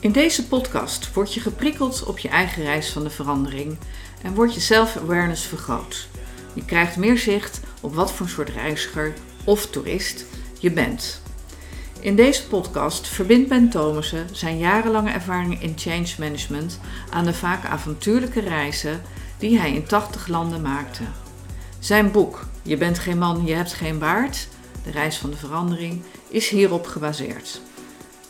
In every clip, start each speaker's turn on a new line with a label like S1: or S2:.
S1: In deze podcast word je geprikkeld op je eigen reis van de verandering en wordt je self-awareness vergroot. Je krijgt meer zicht op wat voor soort reiziger of toerist je bent. In deze podcast verbindt Ben Thomassen zijn jarenlange ervaring in change management aan de vaak avontuurlijke reizen die hij in 80 landen maakte. Zijn boek Je bent geen man, je hebt geen baard, de reis van de verandering, is hierop gebaseerd.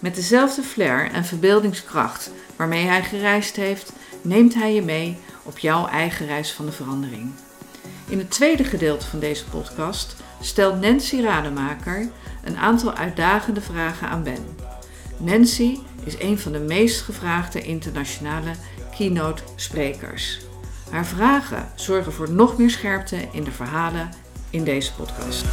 S1: Met dezelfde flair en verbeeldingskracht waarmee hij gereisd heeft, neemt hij je mee op jouw eigen reis van de verandering. In het tweede gedeelte van deze podcast stelt Nancy Rademaker een aantal uitdagende vragen aan Ben. Nancy is een van de meest gevraagde internationale keynote sprekers. Haar vragen zorgen voor nog meer scherpte in de verhalen in deze podcast.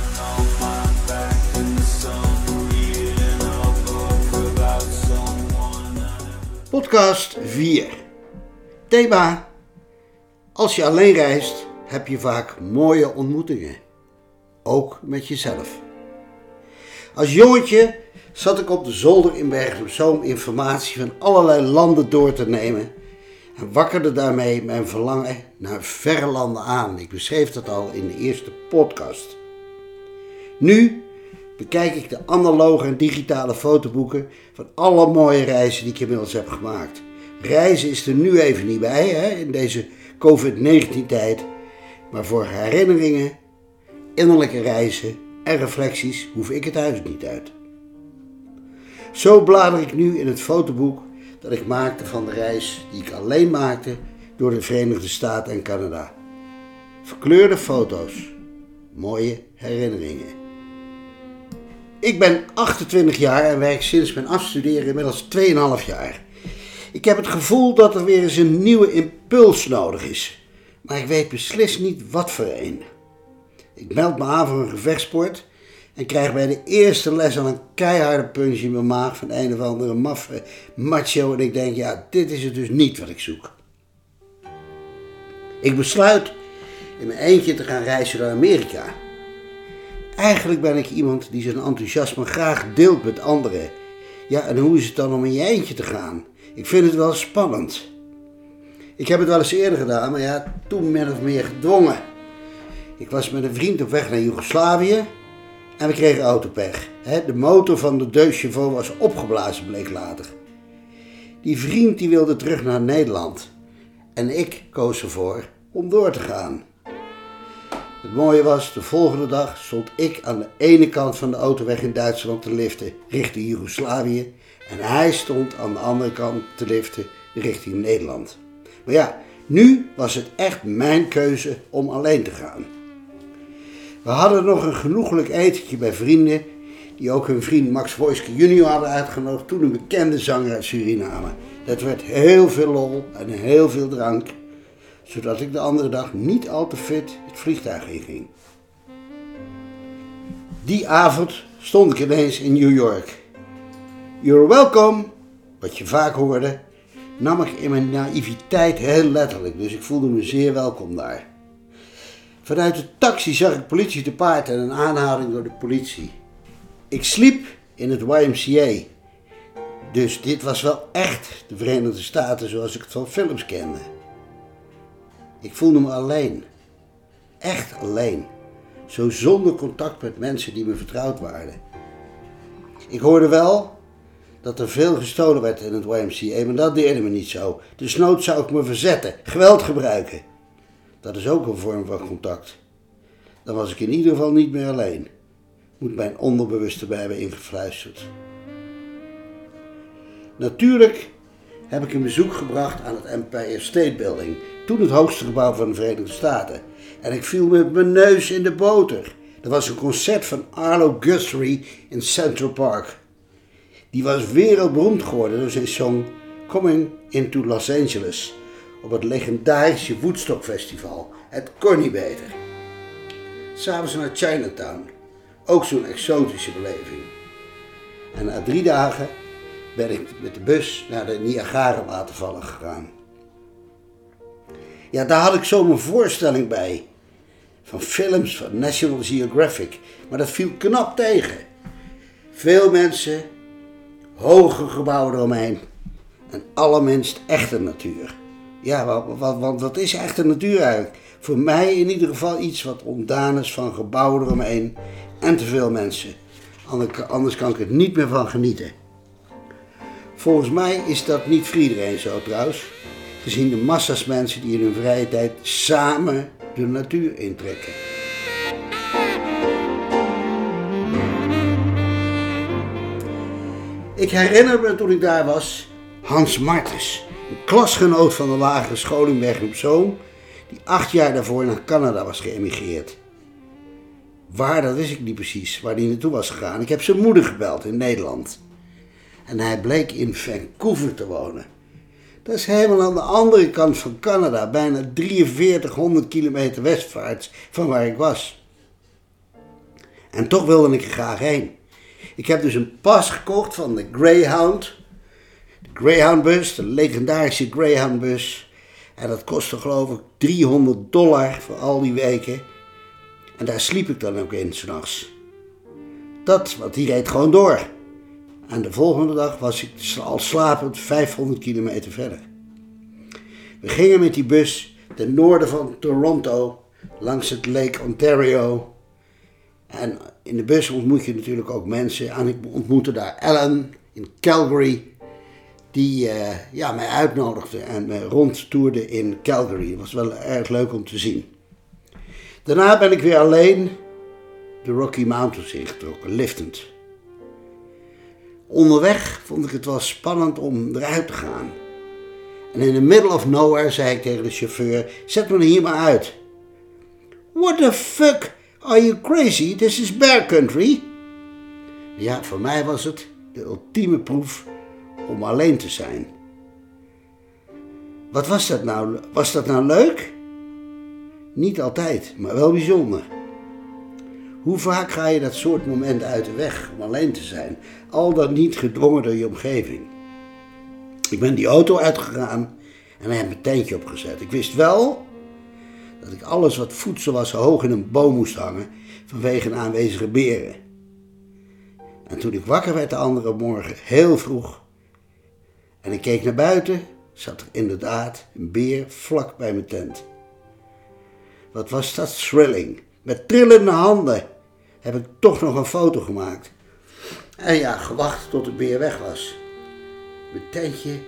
S2: Podcast 4. Thema. Als je alleen reist, heb je vaak mooie ontmoetingen. Ook met jezelf. Als jongetje zat ik op de zolder in Bergen Zoom informatie van allerlei landen door te nemen en wakkerde daarmee mijn verlangen naar verre landen aan. Ik beschreef dat al in de eerste podcast. Nu bekijk ik de analoge en digitale fotoboeken van alle mooie reizen die ik inmiddels heb gemaakt. Reizen is er nu even niet bij hè, in deze COVID-19-tijd, maar voor herinneringen, innerlijke reizen en reflecties hoef ik het huis niet uit. Zo blader ik nu in het fotoboek dat ik maakte van de reis die ik alleen maakte door de Verenigde Staten en Canada. Verkleurde foto's, mooie herinneringen. Ik ben 28 jaar en werk sinds mijn afstuderen inmiddels 2,5 jaar. Ik heb het gevoel dat er weer eens een nieuwe impuls nodig is, maar ik weet beslist niet wat voor een. Ik meld me aan voor een gevechtsport en krijg bij de eerste les al een keiharde punch in mijn maag van een of andere maffe macho. En ik denk, ja, dit is het dus niet wat ik zoek. Ik besluit in mijn eentje te gaan reizen naar Amerika. Eigenlijk ben ik iemand die zijn enthousiasme graag deelt met anderen. Ja, en hoe is het dan om in je eentje te gaan? Ik vind het wel spannend. Ik heb het wel eens eerder gedaan, maar ja, toen min of meer gedwongen. Ik was met een vriend op weg naar Joegoslavië en we kregen autopech. De motor van de Deux Chevaux was opgeblazen, bleek later. Die vriend die wilde terug naar Nederland. En ik koos ervoor om door te gaan. Het mooie was, de volgende dag stond ik aan de ene kant van de autoweg in Duitsland te liften richting Joegoslavië. En hij stond aan de andere kant te liften richting Nederland. Maar ja, nu was het echt mijn keuze om alleen te gaan. We hadden nog een genoeglijk etentje bij vrienden die ook hun vriend Max Wojski junior hadden uitgenodigd, toen een bekende zanger uit Suriname. Dat werd heel veel lol en heel veel drank, zodat ik de andere dag niet al te fit het vliegtuig inging. Die avond stond ik ineens in New York. You're welcome, wat je vaak hoorde, nam ik in mijn naïviteit heel letterlijk, dus ik voelde me zeer welkom daar. Vanuit de taxi zag ik politie te paard en een aanhouding door de politie. Ik sliep in het YMCA. Dus dit was wel echt de Verenigde Staten zoals ik het van films kende. Ik voelde me alleen. Echt alleen. Zo zonder contact met mensen die me vertrouwd waren. Ik hoorde wel dat er veel gestolen werd in het YMCA, maar dat deerde me niet zo. Dus nood zou ik me verzetten, geweld gebruiken. Dat is ook een vorm van contact. Dan was ik in ieder geval niet meer alleen. Moet mijn onderbewuste bij hebben ingefluisterd. Natuurlijk heb ik een bezoek gebracht aan het Empire State Building, toen het hoogste gebouw van de Verenigde Staten. En ik viel met mijn neus in de boter. Er was een concert van Arlo Guthrie in Central Park. Die was wereldberoemd geworden door zijn song Coming into Los Angeles op het legendarische Woodstock Festival. Het kon niet beter. S'avonds naar Chinatown. Ook zo'n exotische beleving. En na drie dagen ben ik met de bus naar de Niagara-watervallen gegaan. Ja, daar had ik zo mijn voorstelling bij. Van films van National Geographic. Maar dat viel knap tegen. Veel mensen, hoge gebouwen eromheen. en allerminst echte natuur. Ja, want wat is echte natuur eigenlijk? Voor mij in ieder geval iets wat ontdaan is van gebouwen eromheen en te veel mensen. Anders kan ik er niet meer van genieten. Volgens mij is dat niet voor iedereen zo trouwens. Gezien de massa's mensen die in hun vrije tijd samen de natuur intrekken. Ik herinner me toen ik daar was, Hans Martens, een klasgenoot van de lagere school in Bergen op Zoom, die acht jaar daarvoor naar Canada was geëmigreerd. Waar, dat wist ik niet precies, waar hij naartoe was gegaan. Ik heb zijn moeder gebeld in Nederland. En hij bleek in Vancouver te wonen. Dat is helemaal aan de andere kant van Canada, bijna 4300 kilometer westvaarts van waar ik was. En toch wilde ik er graag heen. Ik heb dus een pas gekocht van de Greyhound. De Greyhound bus, de legendarische Greyhound bus. En dat kostte geloof ik 300 dollar voor al die weken. En daar sliep ik dan ook in s'nachts. Dat, want die reed gewoon door. En de volgende dag was ik al slapend 500 kilometer verder. We gingen met die bus ten noorden van Toronto, langs het Lake Ontario. En in de bus ontmoet je natuurlijk ook mensen. En ik ontmoette daar Ellen in Calgary, die uh, ja, mij uitnodigde en me rondtoerde in Calgary. Het was wel erg leuk om te zien. Daarna ben ik weer alleen de Rocky Mountains ingetrokken, liftend. Onderweg vond ik het wel spannend om eruit te gaan. En in the middle of nowhere zei ik tegen de chauffeur: Zet me hier maar uit. What the fuck? Are you crazy? This is bear country. Ja, voor mij was het de ultieme proef om alleen te zijn. Wat was dat nou? Was dat nou leuk? Niet altijd, maar wel bijzonder. Hoe vaak ga je dat soort moment uit de weg om alleen te zijn, al dan niet gedwongen door je omgeving? Ik ben die auto uitgegaan en heb mijn tentje opgezet. Ik wist wel dat ik alles wat voedsel was hoog in een boom moest hangen vanwege een aanwezige beren. En toen ik wakker werd de andere morgen, heel vroeg, en ik keek naar buiten, zat er inderdaad een beer vlak bij mijn tent. Wat was dat thrilling. Met trillende handen heb ik toch nog een foto gemaakt. En ja, gewacht tot de beer weg was. Mijn tentje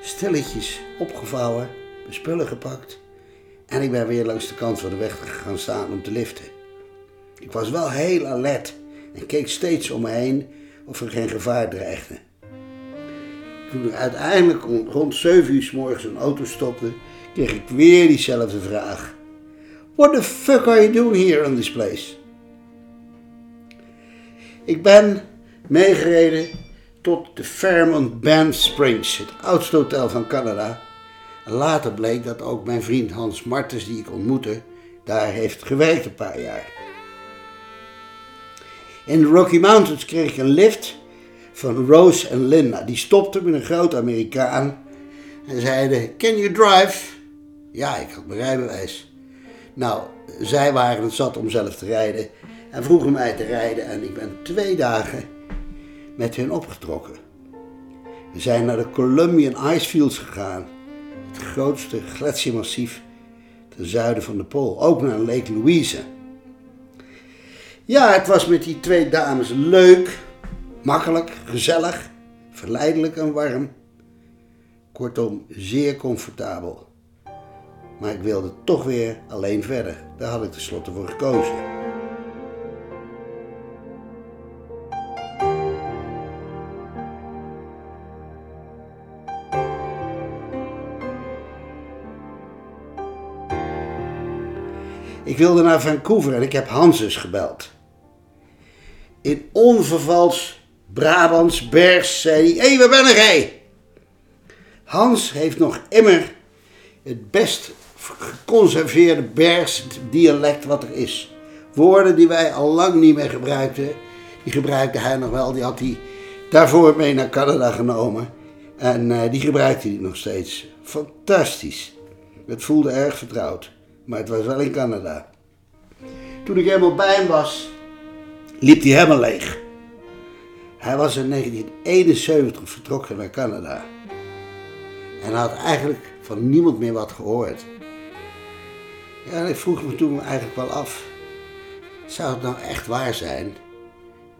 S2: stilletjes opgevouwen, mijn spullen gepakt. En ik ben weer langs de kant van de weg gaan staan om te liften. Ik was wel heel alert en keek steeds om me heen of er geen gevaar dreigde. Toen er uiteindelijk rond 7 uur s morgens een auto stopte, kreeg ik weer diezelfde vraag. What the fuck are you doing here in this place? Ik ben meegereden tot de Fairmont Band Springs, het oudste hotel van Canada. Later bleek dat ook mijn vriend Hans Martens, die ik ontmoette, daar heeft gewerkt een paar jaar. In de Rocky Mountains kreeg ik een lift van Rose en Linda. Die stopten met een groot Amerikaan en zeiden: Can you drive? Ja, ik had mijn rijbewijs. Nou, zij waren het zat om zelf te rijden en vroegen mij te rijden en ik ben twee dagen met hen opgetrokken. We zijn naar de Columbian Icefields gegaan, het grootste gletsjermassief ten zuiden van de Pool, ook naar Lake Louise. Ja, het was met die twee dames leuk, makkelijk, gezellig, verleidelijk en warm. Kortom, zeer comfortabel. Maar ik wilde toch weer alleen verder. Daar had ik tenslotte voor gekozen. Ik wilde naar Vancouver en ik heb Hanses gebeld. In onvervals Brabants Bers zei hij: Hé, hey, waar ben? Hans heeft nog immer het best geconserveerde Bers dialect wat er is. Woorden die wij al lang niet meer gebruikten, die gebruikte hij nog wel. Die had hij daarvoor mee naar Canada genomen. En uh, die gebruikte hij nog steeds. Fantastisch. Het voelde erg vertrouwd. Maar het was wel in Canada. Toen ik helemaal bij hem was, liep hij helemaal leeg. Hij was in 1971 vertrokken naar Canada. En had eigenlijk van niemand meer wat gehoord. Ja, ik vroeg me toen eigenlijk wel af. Zou het nou echt waar zijn?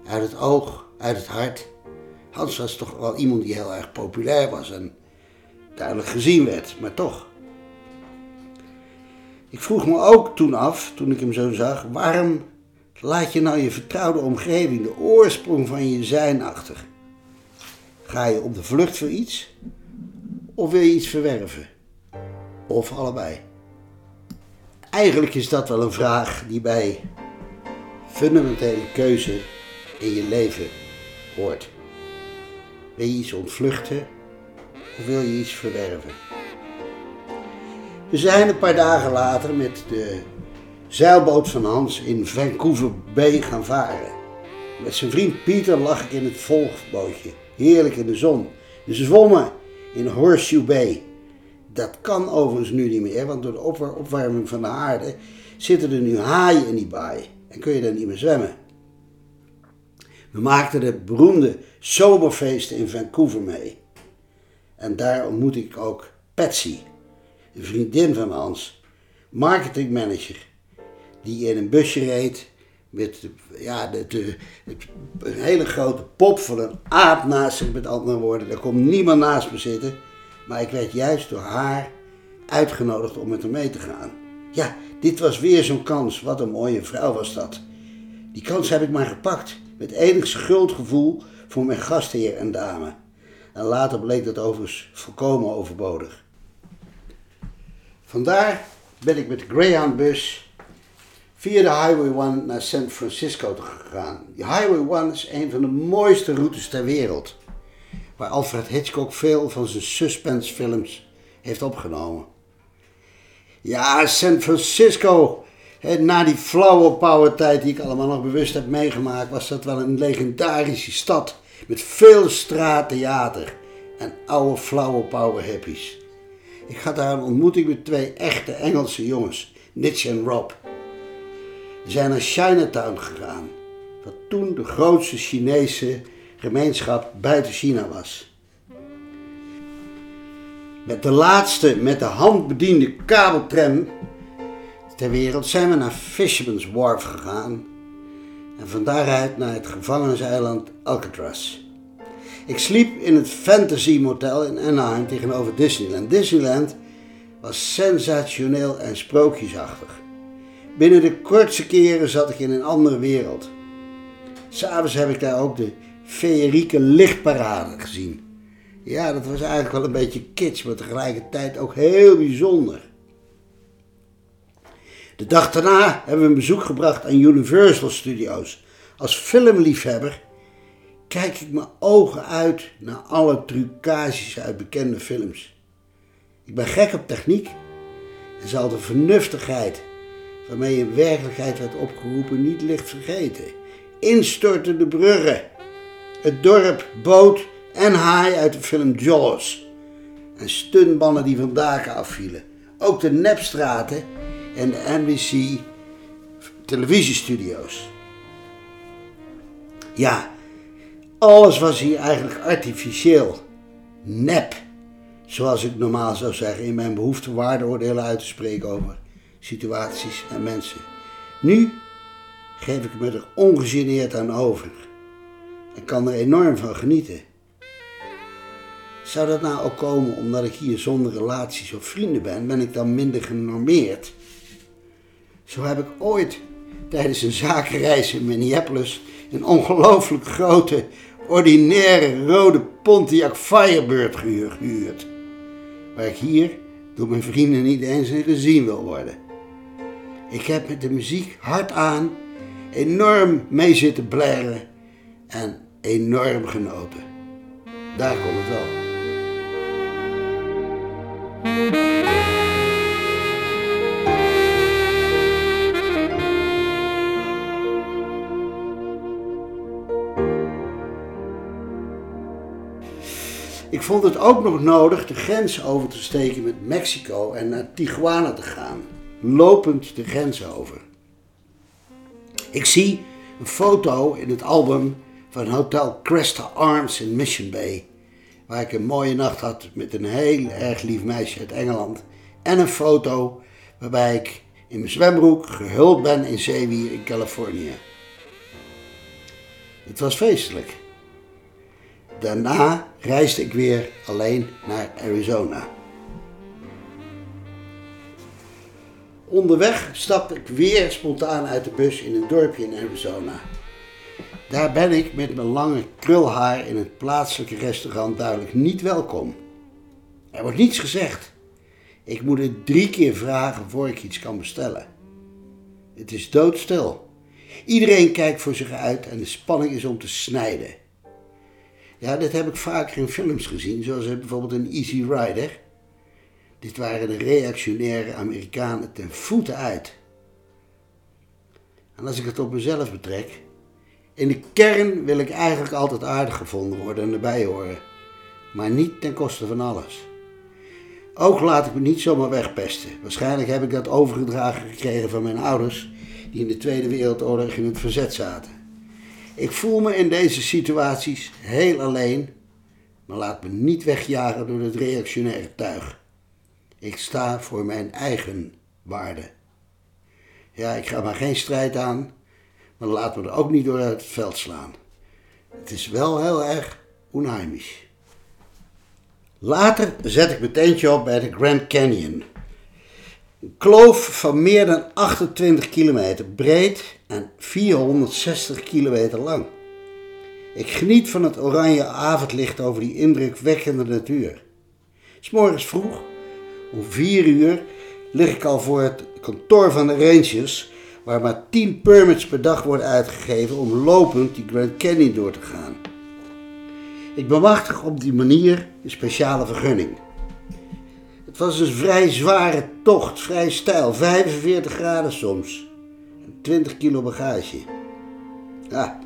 S2: Uit het oog, uit het hart. Hans was toch wel iemand die heel erg populair was en duidelijk gezien werd, maar toch. Ik vroeg me ook toen af, toen ik hem zo zag, waarom laat je nou je vertrouwde omgeving, de oorsprong van je zijn achter? Ga je op de vlucht voor iets? Of wil je iets verwerven? Of allebei? Eigenlijk is dat wel een vraag die bij fundamentele keuze in je leven hoort. Wil je iets ontvluchten of wil je iets verwerven? We zijn een paar dagen later met de zeilboot van Hans in Vancouver Bay gaan varen. Met zijn vriend Pieter lag ik in het volgbootje, heerlijk in de zon. We zwommen in Horseshoe Bay. Dat kan overigens nu niet meer, want door de opwarming van de aarde zitten er nu haaien in die baai en kun je daar niet meer zwemmen. We maakten de beroemde zomerfeesten in Vancouver mee. En daar ontmoette ik ook Patsy, een vriendin van Hans, marketingmanager, die in een busje reed met ja, de, de, een hele grote pop van een aap naast zich, met andere woorden. Daar komt niemand naast me zitten, maar ik werd juist door haar uitgenodigd om met hem mee te gaan. Ja, dit was weer zo'n kans. Wat een mooie vrouw was dat. Die kans heb ik maar gepakt, met enig schuldgevoel voor mijn gastheer en dame. En later bleek dat overigens volkomen overbodig. Vandaar ben ik met de Greyhound-bus via de Highway 1 naar San Francisco gegaan. De Highway 1 is een van de mooiste routes ter wereld, waar Alfred Hitchcock veel van zijn suspensefilms heeft opgenomen. Ja, San Francisco, na die flauwe power tijd die ik allemaal nog bewust heb meegemaakt, was dat wel een legendarische stad met veel straattheater en oude flauwe power hippies. Ik had daar een ontmoeting met twee echte Engelse jongens, Nitch en Rob. Die zijn naar Chinatown gegaan, wat toen de grootste Chinese gemeenschap buiten China was. Met de laatste met de hand bediende kabeltram ter wereld zijn we naar Fisherman's Wharf gegaan en van daaruit naar het gevangeniseiland Alcatraz. Ik sliep in het Fantasy Motel in Anaheim tegenover Disneyland. Disneyland was sensationeel en sprookjesachtig. Binnen de kortste keren zat ik in een andere wereld. S'avonds heb ik daar ook de feerieke lichtparade gezien. Ja, dat was eigenlijk wel een beetje kitsch, maar tegelijkertijd ook heel bijzonder. De dag daarna hebben we een bezoek gebracht aan Universal Studios. Als filmliefhebber kijk ik mijn ogen uit naar alle trucages uit bekende films. Ik ben gek op techniek en zal de vernuftigheid waarmee in werkelijkheid werd opgeroepen niet licht vergeten. Instortende bruggen, het dorp, boot en haai uit de film Jaws. En stuntbannen die van daken afvielen. Ook de nepstraten en de NBC televisiestudio's. Ja, alles was hier eigenlijk artificieel. Nep. Zoals ik normaal zou zeggen in mijn behoefte waardeoordelen uit te spreken over situaties en mensen. Nu geef ik me er ongegeneerd aan over. En kan er enorm van genieten. Zou dat nou ook komen omdat ik hier zonder relaties of vrienden ben? Ben ik dan minder genormeerd? Zo heb ik ooit tijdens een zakenreis in Minneapolis een ongelooflijk grote, ordinaire rode Pontiac Firebird gehuurd. Waar ik hier door mijn vrienden niet eens gezien wil worden. Ik heb met de muziek hard aan enorm mee zitten blaren en enorm genoten. Daar komt het wel. Ik vond het ook nog nodig de grens over te steken met Mexico en naar Tijuana te gaan, lopend de grens over. Ik zie een foto in het album van Hotel Cresta Arms in Mission Bay, waar ik een mooie nacht had met een heel erg lief meisje uit Engeland. En een foto waarbij ik in mijn zwembroek gehuld ben in zeewier in Californië. Het was feestelijk. Daarna reisde ik weer alleen naar Arizona. Onderweg stapte ik weer spontaan uit de bus in een dorpje in Arizona. Daar ben ik met mijn lange krulhaar in het plaatselijke restaurant duidelijk niet welkom. Er wordt niets gezegd. Ik moet het drie keer vragen voor ik iets kan bestellen. Het is doodstil. Iedereen kijkt voor zich uit en de spanning is om te snijden. Ja, dit heb ik vaker in films gezien, zoals bijvoorbeeld in Easy Rider. Dit waren de reactionaire Amerikanen ten voeten uit. En als ik het op mezelf betrek, in de kern wil ik eigenlijk altijd aardig gevonden worden en erbij horen, maar niet ten koste van alles. Ook laat ik me niet zomaar wegpesten. Waarschijnlijk heb ik dat overgedragen gekregen van mijn ouders, die in de Tweede Wereldoorlog in het verzet zaten. Ik voel me in deze situaties heel alleen, maar laat me niet wegjagen door het reactionaire tuig. Ik sta voor mijn eigen waarde. Ja, ik ga maar geen strijd aan, maar laat me er ook niet door het veld slaan. Het is wel heel erg onheimisch. Later zet ik mijn op bij de Grand Canyon. Een kloof van meer dan 28 kilometer breed en 460 kilometer lang. Ik geniet van het oranje avondlicht over die indrukwekkende natuur. morgens vroeg, om 4 uur, lig ik al voor het kantoor van de Rangers, waar maar 10 permits per dag worden uitgegeven om lopend die Grand Canyon door te gaan. Ik bemachtig op die manier een speciale vergunning. Het was een vrij zware tocht, vrij stijl, 45 graden soms. 20 kilo bagage. Ja,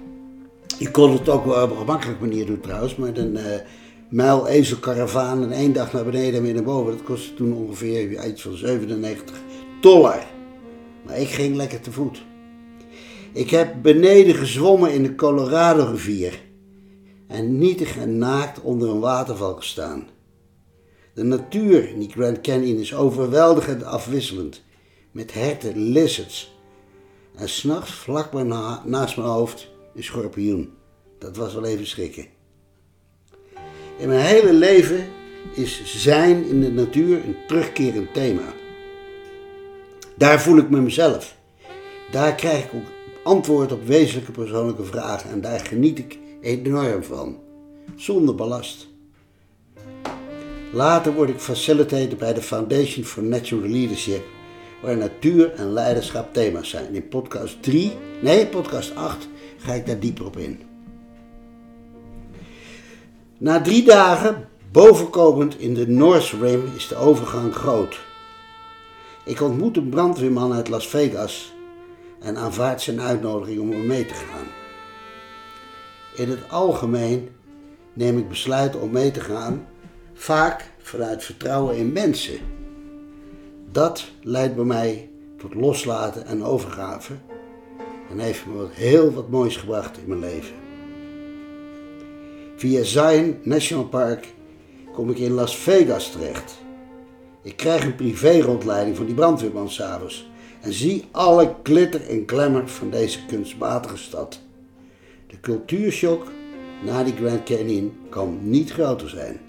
S2: je kon het ook wel op een gemakkelijke manier doen trouwens, met een uh, mijl ezelkaravaan en één dag naar beneden en weer naar boven. Dat kostte toen ongeveer iets van 97 dollar. Maar ik ging lekker te voet. Ik heb beneden gezwommen in de Colorado rivier en nietig en naakt onder een waterval gestaan. De natuur in die Grand Canyon is overweldigend afwisselend, met herten, lizards. En s'nachts, vlak bij naast mijn hoofd, een schorpioen. Dat was wel even schrikken. In mijn hele leven is zijn in de natuur een terugkerend thema. Daar voel ik me mezelf. Daar krijg ik ook antwoord op wezenlijke persoonlijke vragen en daar geniet ik enorm van. Zonder ballast. Later word ik facilitator bij de Foundation for Natural Leadership, waar natuur en leiderschap thema's zijn. In podcast 3, nee, podcast 8 ga ik daar dieper op in. Na drie dagen bovenkomend in de North Rim is de overgang groot. Ik ontmoet een brandweerman uit Las Vegas en aanvaard zijn uitnodiging om mee te gaan. In het algemeen neem ik besluiten om mee te gaan, vaak vanuit vertrouwen in mensen. Dat leidt bij mij tot loslaten en overgave en heeft me heel wat moois gebracht in mijn leven. Via Zion National Park kom ik in Las Vegas terecht. Ik krijg een privé-rondleiding van die brandweerman s'avonds en zie alle glitter en glamour van deze kunstmatige stad. De cultuurshock na die Grand Canyon kan niet groter zijn.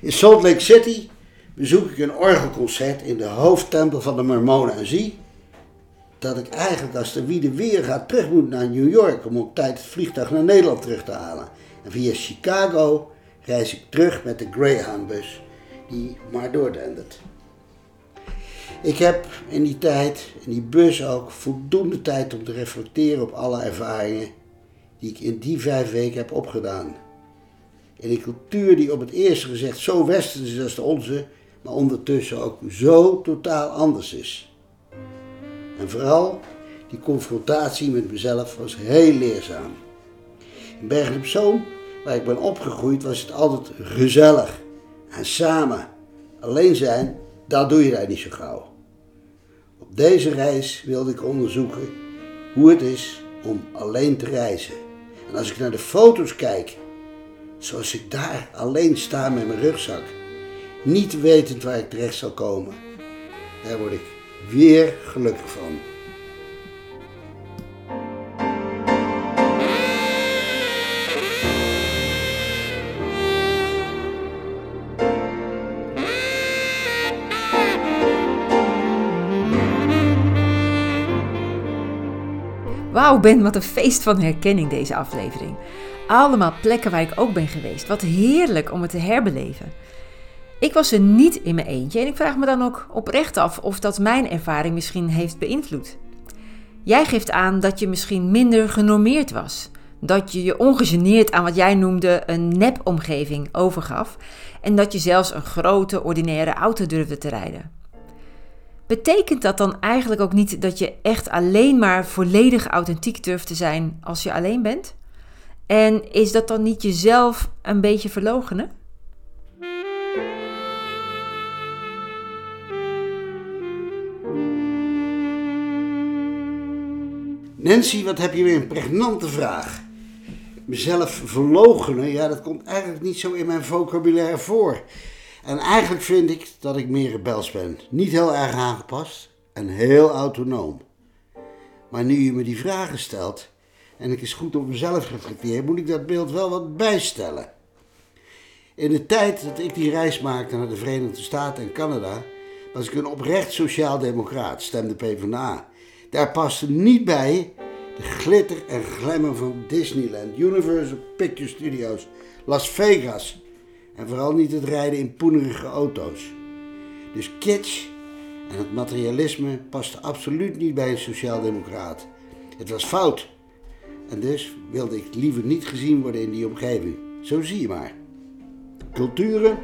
S2: In Salt Lake City bezoek ik een orgelconcert in de hoofdtempel van de Mormonen en zie dat ik eigenlijk als de wiede weer gaat terug moet naar New York om op tijd het vliegtuig naar Nederland terug te halen. En via Chicago reis ik terug met de Greyhound-bus die maar doordendert. Ik heb in die tijd, in die bus ook, voldoende tijd om te reflecteren op alle ervaringen die ik in die vijf weken heb opgedaan. In een cultuur die op het eerste gezicht zo westers is als de onze, maar ondertussen ook zo totaal anders is. En vooral die confrontatie met mezelf was heel leerzaam. In Bergen op Zoom, waar ik ben opgegroeid, was het altijd gezellig en samen. Alleen zijn, dat doe je daar niet zo gauw. Op deze reis wilde ik onderzoeken hoe het is om alleen te reizen. En als ik naar de foto's kijk Zoals ik daar alleen sta met mijn rugzak, niet wetend waar ik terecht zal komen. Daar word ik weer gelukkig van.
S3: Ben, wat een feest van herkenning deze aflevering. Allemaal plekken waar ik ook ben geweest. Wat heerlijk om het te herbeleven. Ik was er niet in mijn eentje en ik vraag me dan ook oprecht af of dat mijn ervaring misschien heeft beïnvloed. Jij geeft aan dat je misschien minder genormeerd was. Dat je je ongegeneerd aan wat jij noemde een nepomgeving overgaf. En dat je zelfs een grote, ordinaire auto durfde te rijden. Betekent dat dan eigenlijk ook niet dat je echt alleen maar volledig authentiek durft te zijn als je alleen bent? En is dat dan niet jezelf een beetje verlogenen?
S2: Nancy, wat heb je weer een pregnante vraag. Mezelf verlogenen, ja, dat komt eigenlijk niet zo in mijn vocabulaire voor. En eigenlijk vind ik dat ik meer rebels ben. Niet heel erg aangepast en heel autonoom. Maar nu je me die vragen stelt en ik eens goed op mezelf reflecteer, moet ik dat beeld wel wat bijstellen. In de tijd dat ik die reis maakte naar de Verenigde Staten en Canada, was ik een oprecht sociaal-democraat, stemde PvdA. Daar paste niet bij de glitter en glamour van Disneyland, Universal Picture Studios, Las Vegas en vooral niet het rijden in poenerige auto's. Dus kitsch en het materialisme paste absoluut niet bij een sociaaldemocraat. Het was fout. En dus wilde ik liever niet gezien worden in die omgeving. Zo zie je maar. Culturen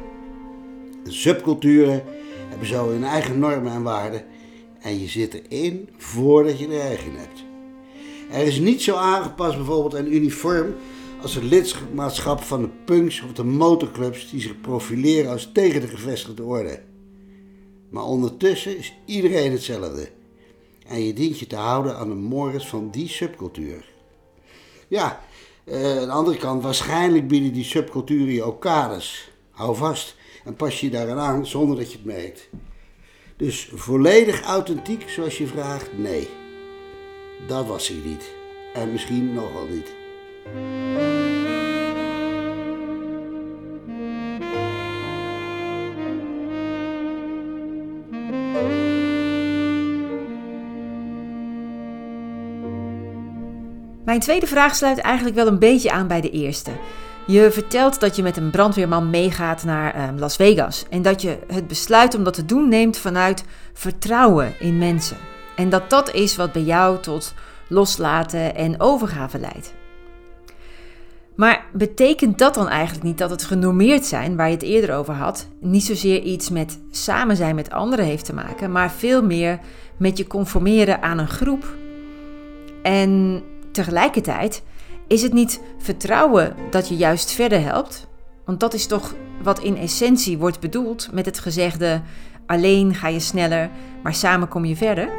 S2: en subculturen hebben zo hun eigen normen en waarden. En je zit erin voordat je er eigen hebt. Er is niet zo aangepast bijvoorbeeld aan uniform als het lidmaatschap van de punks of de motorclubs die zich profileren als tegen de gevestigde orde. Maar ondertussen is iedereen hetzelfde. En je dient je te houden aan de mores van die subcultuur. Ja, uh, aan de andere kant, waarschijnlijk bieden die subculturen je ook kaders. Hou vast en pas je daaraan aan zonder dat je het merkt. Dus volledig authentiek zoals je vraagt, nee. Dat was ik niet. En misschien nogal niet.
S3: Mijn tweede vraag sluit eigenlijk wel een beetje aan bij de eerste. Je vertelt dat je met een brandweerman meegaat naar uh, Las Vegas en dat je het besluit om dat te doen neemt vanuit vertrouwen in mensen. En dat dat is wat bij jou tot loslaten en overgave leidt. Maar betekent dat dan eigenlijk niet dat het genormeerd zijn, waar je het eerder over had, niet zozeer iets met samen zijn met anderen heeft te maken, maar veel meer met je conformeren aan een groep? En tegelijkertijd is het niet vertrouwen dat je juist verder helpt? Want dat is toch wat in essentie wordt bedoeld met het gezegde: alleen ga je sneller, maar samen kom je verder.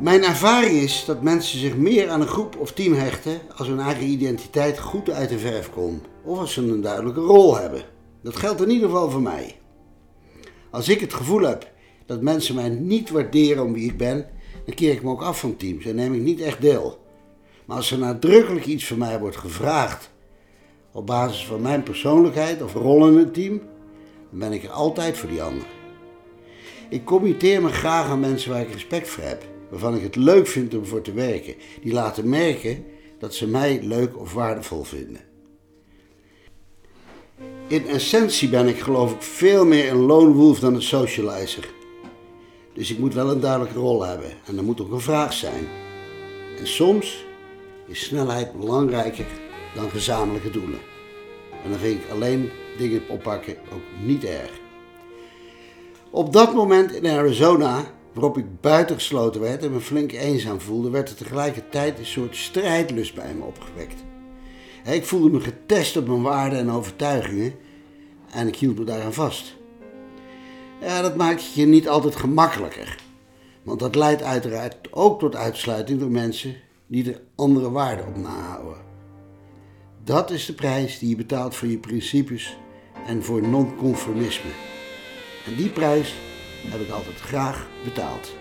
S2: Mijn ervaring is dat mensen zich meer aan een groep of team hechten als hun eigen identiteit goed uit de verf komt. Of als ze een duidelijke rol hebben. Dat geldt in ieder geval voor mij. Als ik het gevoel heb dat mensen mij niet waarderen om wie ik ben, dan keer ik me ook af van teams en neem ik niet echt deel. Maar als er nadrukkelijk iets van mij wordt gevraagd op basis van mijn persoonlijkheid of rol in het team, dan ben ik er altijd voor die ander. Ik committeer me graag aan mensen waar ik respect voor heb waarvan ik het leuk vind om voor te werken. Die laten merken dat ze mij leuk of waardevol vinden. In essentie ben ik geloof ik veel meer een lone wolf dan een socializer. Dus ik moet wel een duidelijke rol hebben en er moet ook een vraag zijn. En soms is snelheid belangrijker dan gezamenlijke doelen. En dan vind ik alleen dingen oppakken ook niet erg. Op dat moment in Arizona waarop ik buitengesloten werd en me flink eenzaam voelde, werd er tegelijkertijd een soort strijdlust bij me opgewekt. Ik voelde me getest op mijn waarden en overtuigingen en ik hield me daaraan vast. Ja, dat maakt je niet altijd gemakkelijker. Want dat leidt uiteraard ook tot uitsluiting door mensen die er andere waarden op nahouden. Dat is de prijs die je betaalt voor je principes en voor non-conformisme. En die prijs heb ik altijd graag betaald.